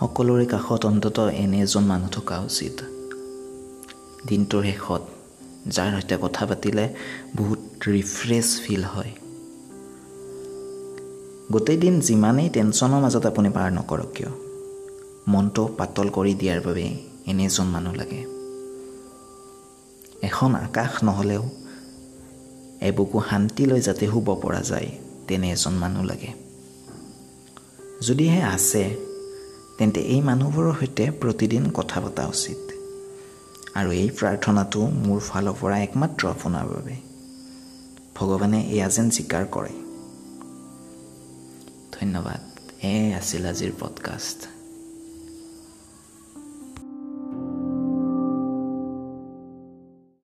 সকলোৰে কাষত অন্ততঃ এনে এজন মানুহ থকা উচিত। দিনটোৰ শেষত যাৰ সৈতে কথা পাতিলে বহুত ৰিফ্ৰেছ ফিল হয়। গোটেই দিন যিমানেই টেনশ্যনৰ মাজত আপুনি পাৰ নকৰক কিয়? মনটো পাতল কৰি দিয়াৰ বাবে এনে এজন মানুহ লাগে। এখন আকাশ নহ'লেও এবুকু শান্তিলৈ যাতে শুব পৰা যায় তেনে এজন মানুহ লাগে। যদিহে আছে তেন্তে এই মানুহবোৰৰ সৈতে প্ৰতিদিন কথা পতা উচিত। আৰু এই প্ৰাৰ্থনাটো মোৰ ফালৰ পৰা একমাত্ৰ আপোনাৰ বাবে। ভগৱানে এয়া যেন স্বীকাৰ কৰে। ধন্যবাদ। এয়াই আছিল আজিৰ পডকাষ্ট